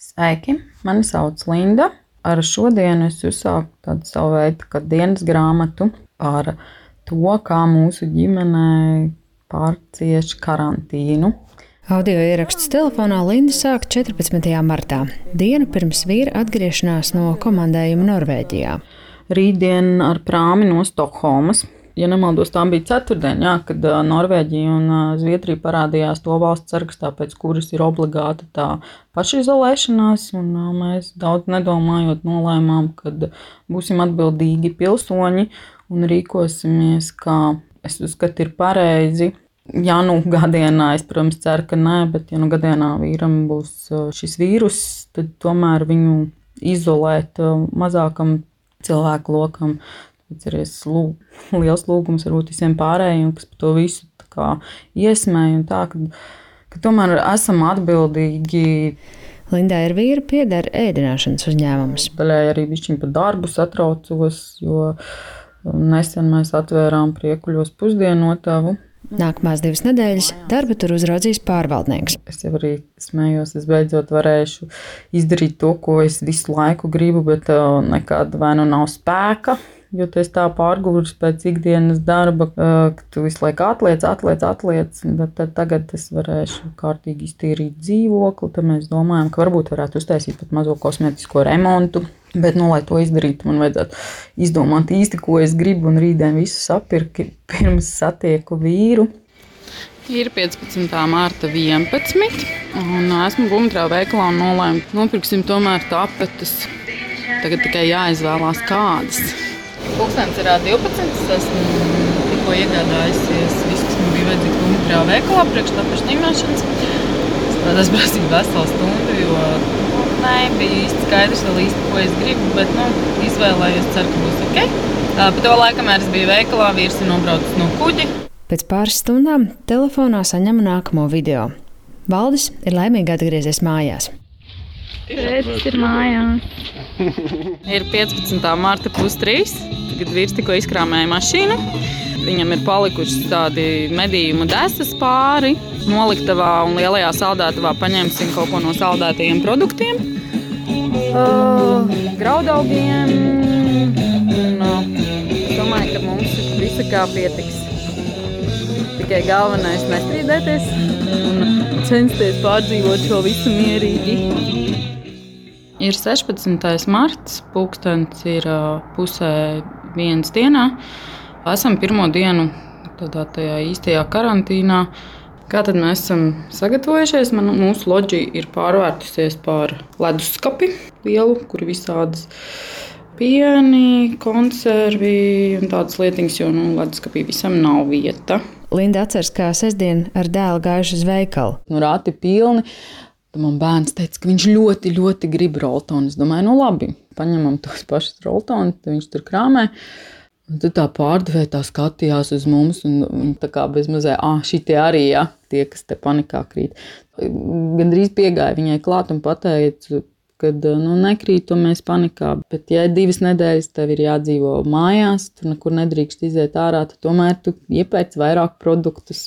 Sveiki! Mani sauc Linda. Ar šodienu es uzsāku tādu savu veidu dienas grāmatu par to, kā mūsu ģimene pārcieš karantīnu. Audio ieraksts telefonā Linda sāk 14. martā, dienu pirms vīra atgriešanās no komandējuma Norvēģijā. Rītdien ar prāmi no Stokholmas ja nemaldos, tā bija ceturtdiena, jā, kad uh, Norvēģija un uh, Zviedrija parādījās to valsts sarakstā, pēc kuras ir obligāta tā pašizolēšanās. Un, uh, mēs daudz nedomājot, nolēmām, ka būsim atbildīgi pilsoņi un rīkosimies, kā es uzskatu, ir pareizi. Ja nu gadienā, es, protams, ceru, ka nē, bet, ja nu gadienā vīram būs šis vīrus, tad tomēr viņu izolēt mazākam cilvēku lokam Atceries, lūg, liels lūgums varbūt visiem pārējiem, kas par to visu iesmēja. Tā, ka, ka tomēr esam atbildīgi. Lindā ir vīra pieder ēdināšanas uzņēmums. Daļai arī višķiņ par darbu satraucos, jo nesen mēs atvērām priekuļos pusdienotavu. Nākamās divas nedēļas darbu tur uzraudzīs pārvaldnieks. Es jau arī smējos, es beidzot varēšu izdarīt to, ko es visu laiku gribu, bet uh, nekāda vai nu nav spēka jo tu esi tā pārgūris pēc ikdienas darba, ka tu visu laiku atliec, atliec, atliec. Tad tagad es varēšu kārtīgi iztīrīt dzīvokli. Tad mēs domājam, ka varbūt varētu uztaisīt pat mazo kosmētisko remontu. Bet, nu, lai to izdarītu, man vajadzētu izdomāt īsti, ko es gribu, un rītdien visu sapirkt, pirms satieku vīru. Ir 15. mārta 11. un esmu Bumbuļā veikalā un nolēmu, nopirksim tomēr tapetes. Tagad tikai jāizvēlās kādas. Pūkstens ir 12. Es tikko iegādājusies visu, kas man bija vajadzīgs Dunkrā veikalā priekš tapušu ņemšanas. Tas prasīja veselu stundu, jo nu, nebija īsti skaidrs vēl īsti, ko es gribu, bet nu, izvēlējos, ceru, ka būs ok. Pa to laiku, kamēr es biju veikalā, vīrs ir nobraucis no kuģa. Pēc pāris stundām telefonā saņem nākamo video. Valdis ir laimīgi atgriezies mājās. Tētis ir mājās. ir 15. marta pustrīs kad vīrs tikko izkrāmēja mašīnu. Viņam ir palikušas tādi medījumu desas pāri. Noliktavā un lielajā saldētavā paņemsim kaut ko no saldētajiem produktiem. Uh, graudaugiem. Un, uh, domāju, ka mums visa kā pietiks. Tikai galvenais ir nestrīdēties un censties pārdzīvot šo visu mierīgi. Ir 16. marts, pūkstens ir pusē vienas dienā. Esam pirmo dienu tādā īstajā karantīnā. Kā tad mēs esam sagatavojušies? Man, mūsu loģija ir pārvērtusies par leduskapi lielu, kur visādas pieni, konservi un tādas lietiņas, jo nu, leduskapī visam nav vieta. Linda atceras, kā sestdien ar dēlu gājuši uz veikalu. Nu, rāti pilni. Tad man bērns teica, ka viņš ļoti, ļoti grib roltonu. Es domāju, nu labi, paņemam tos pašus roltonus, tad viņš tur krāmē. Un tad tā pārdevēja tā skatījās uz mums, un viņa tā kā bezmazliet, ah, šī tie arī, ja, tie, kas te panikā krīt. Gan drīz piegāja viņai klāt un pateica, kad nu, nekrīt, to mēs panikā. Bet, ja divas nedēļas tev ir jādzīvo mājās, tur nekur nedrīkst iziet ārā, tad tomēr tu iepērc vairāk produktus.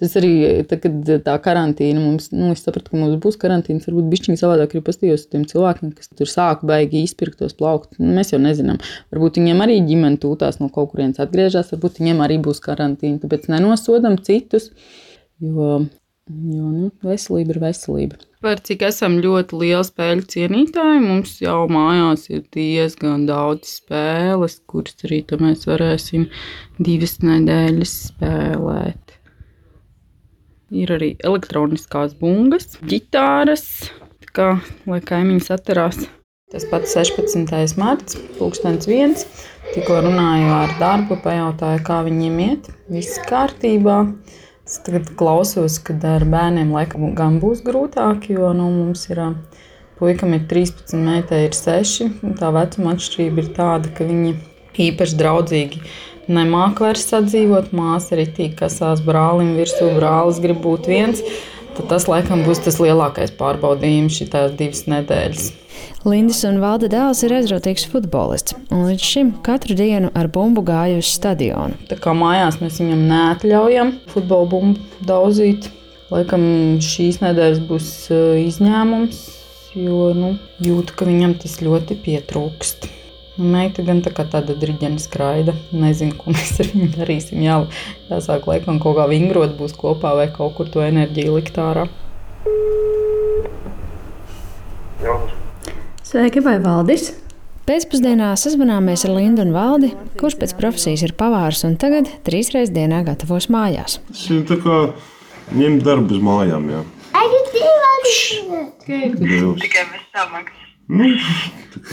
Tas arī, tā, kad tā karantīna mums, nu, es sapratu, ka mums būs karantīnas, varbūt bišķiņi savādāk ir pastījos tiem cilvēkiem, kas tur sāk baigi izpirkt tos plauktus. Nu, mēs jau nezinām. Varbūt viņiem arī ģimene tūtās no kaut kurienes atgriežas, varbūt viņiem arī būs karantīna. Tāpēc nenosodam citus, jo, jo nu, veselība ir veselība par cik esam ļoti lieli spēļu cienītāji. Mums jau mājās ir diezgan daudz spēles, kuras arī mēs varēsim divas nedēļas spēlēt. Ir arī elektroniskās bungas, ģitāras, kā lai kaimiņš atcerās. Tas pats 16. marts, pulkstenis viens. Tikko runāju ar darbu, pajautāju, kā viņiem iet. Viss kārtībā. Es tagad klausos, ka ar bērniem laikam gan būs grūtāk, jo nu, mums ir puikam ir 13, meitai ir 6. Tā vecuma atšķirība ir tāda, ka viņi īpaši draudzīgi nemāk vairs sadzīvot. Māsa arī tīk kasās brālim virsū, brālis grib būt viens. Tad tas laikam būs tas lielākais pārbaudījums šīs divas nedēļas. Lindas un Valda dēls ir aizrautīgs futbolists, un līdz šim katru dienu ar bumbu gāja uz stadionu. Tā kā mājās mēs viņam neatļaujam futbola bumbu daudzīt. Laikam šīs nedēļas būs uh, izņēmums, jo nu, jūt, ka viņam tas ļoti pietrūkst. Nu, meita gan tā kā tāda driģena skraida. Nezinu, ko mēs ar viņu darīsim. Jā, jāsāk laikam kaut kā vingrot, būs kopā vai kaut kur to enerģiju likt ārā. Sveiki, vai Valdis? Pēcpusdienā sazvanāmies ar Lindu un Valdi, kurš pēc profesijas ir pavārs un tagad trīs reizes dienā gatavos mājās. Tas ir tā kā ņemt darbu uz mājām. Jā. Tikai bez samaksas. Nu,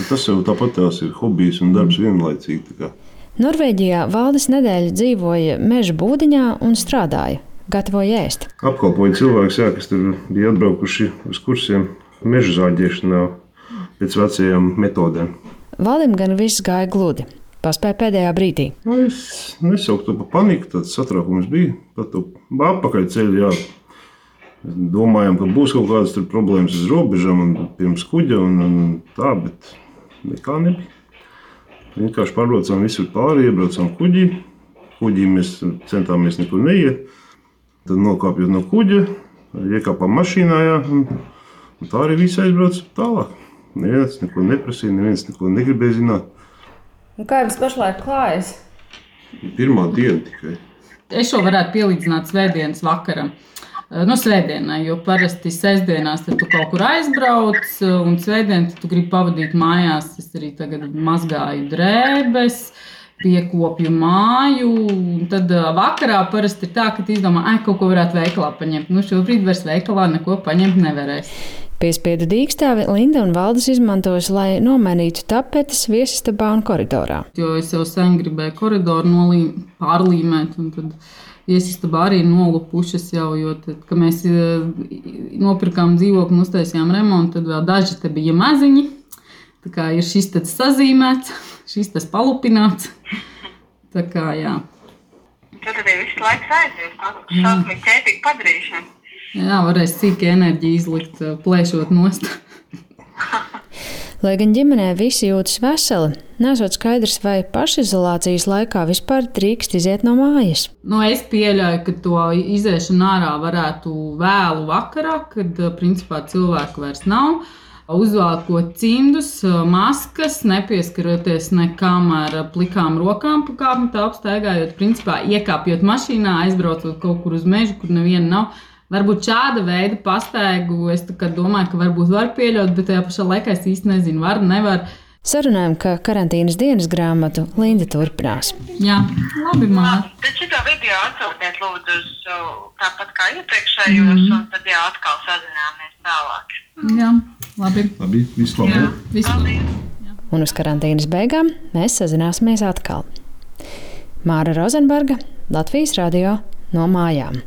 tas jau tāpat tās ir hobijs un darbs vienlaicīgi. Norvēģijā Valdis nedēļu dzīvoja meža būdiņā un strādāja, gatavoja ēst. Apkalpoju cilvēkus, jā, kas tur bija atbraukuši uz kursiem meža zāģēšanā pēc vecajām metodēm. Valdim gan viss gāja gludi. Paspēja pēdējā brīdī. Nu, es nesauktu to par paniku, tāds satraukums bija. Pat apakaļ ceļu, jā. Domājām, ka būs kaut kādas problēmas uz robežām un pirms kuģa un, un tā, bet nekā nebija. Vienkārši pārbraucām visur pāri, iebraucām kuģī. Kuģī mēs centāmies nekur neiet. Tad nokāpjot no kuģa, iekāpām mašīnā, jā, un, un tā arī viss aizbrauca tālāk. Neviens neko neprasīja, neviens neko negribēja zināt. Un kā jums pašlaik klājas? Pirmā diena tikai. Es šo varētu pielīdzināt svētdienas vakaram. No svētdienai, jo parasti sestdienās tu kaut kur aizbrauc, un svētdien tu gribi pavadīt mājās. Es arī tagad mazgāju drēbes, piekopju māju. un Tad ā, vakarā parasti ir tā, ka izdomā, ka kaut ko varētu veikalā paņemt. Nu, šobrīd vairs veikalā neko paņemt nevarēs. Piespiedu dīkstāvi Linda un Valdis izmantos, lai nomainītu tapetes viesistabā un koridorā. Jo es jau sen gribēju koridoru nolī, pārlīmēt, un tad iesistabā arī nolupušas jau. Jo tad, kad mēs eh, nopirkām dzīvokli un uztaisījām remontu, tad vēl daži te bija maziņi. Tā kā ir šis tāds sazīmēts, šis tas palupināts. Tā kā jā. Tad arī viss laiks aizies. Tā kā šausmīgi ķēpīgi padarīšana. Jā, varēs cīki enerģiju izlikt, eh, plēšot nost. Lai gan ģimenē visi jūtas veseli, nesot skaidrs, vai pašizolācijas laikā vispār drīkst iziet no mājas. Nu, es pieļauju, ka to iziešanu ārā varētu vēlu vakarā, kad eh, principā cilvēku vairs nav. Uzvelkot cimdus, eh, maskas, nepieskaroties nekam ar plikām rokām, pa kāpņu telpu staigājot, principā iekāpjot mašīnā, aizbraucot kaut kur uz mežu, kur neviena nav. Varbūt šāda veida pastaigu es domāju, ka varbūt var pieļaut, bet tajā pašā laikā es īsti nezinu, var, nevar. Sarunājam, ka karantīnas dienas grāmatu Linda turpinās. Jā, labi, māte. Bet šito video atsūtiet lūdzu uz tāpat kā iepriekšējos, mm. un tad jā, atkal sazināmies tālāk. Jā, labi. Labi, viss labi. Jā. Visu. Un uz karantīnas beigām mēs sazināsimies atkal. Māra Rozenberga, Latvijas radio no mājām.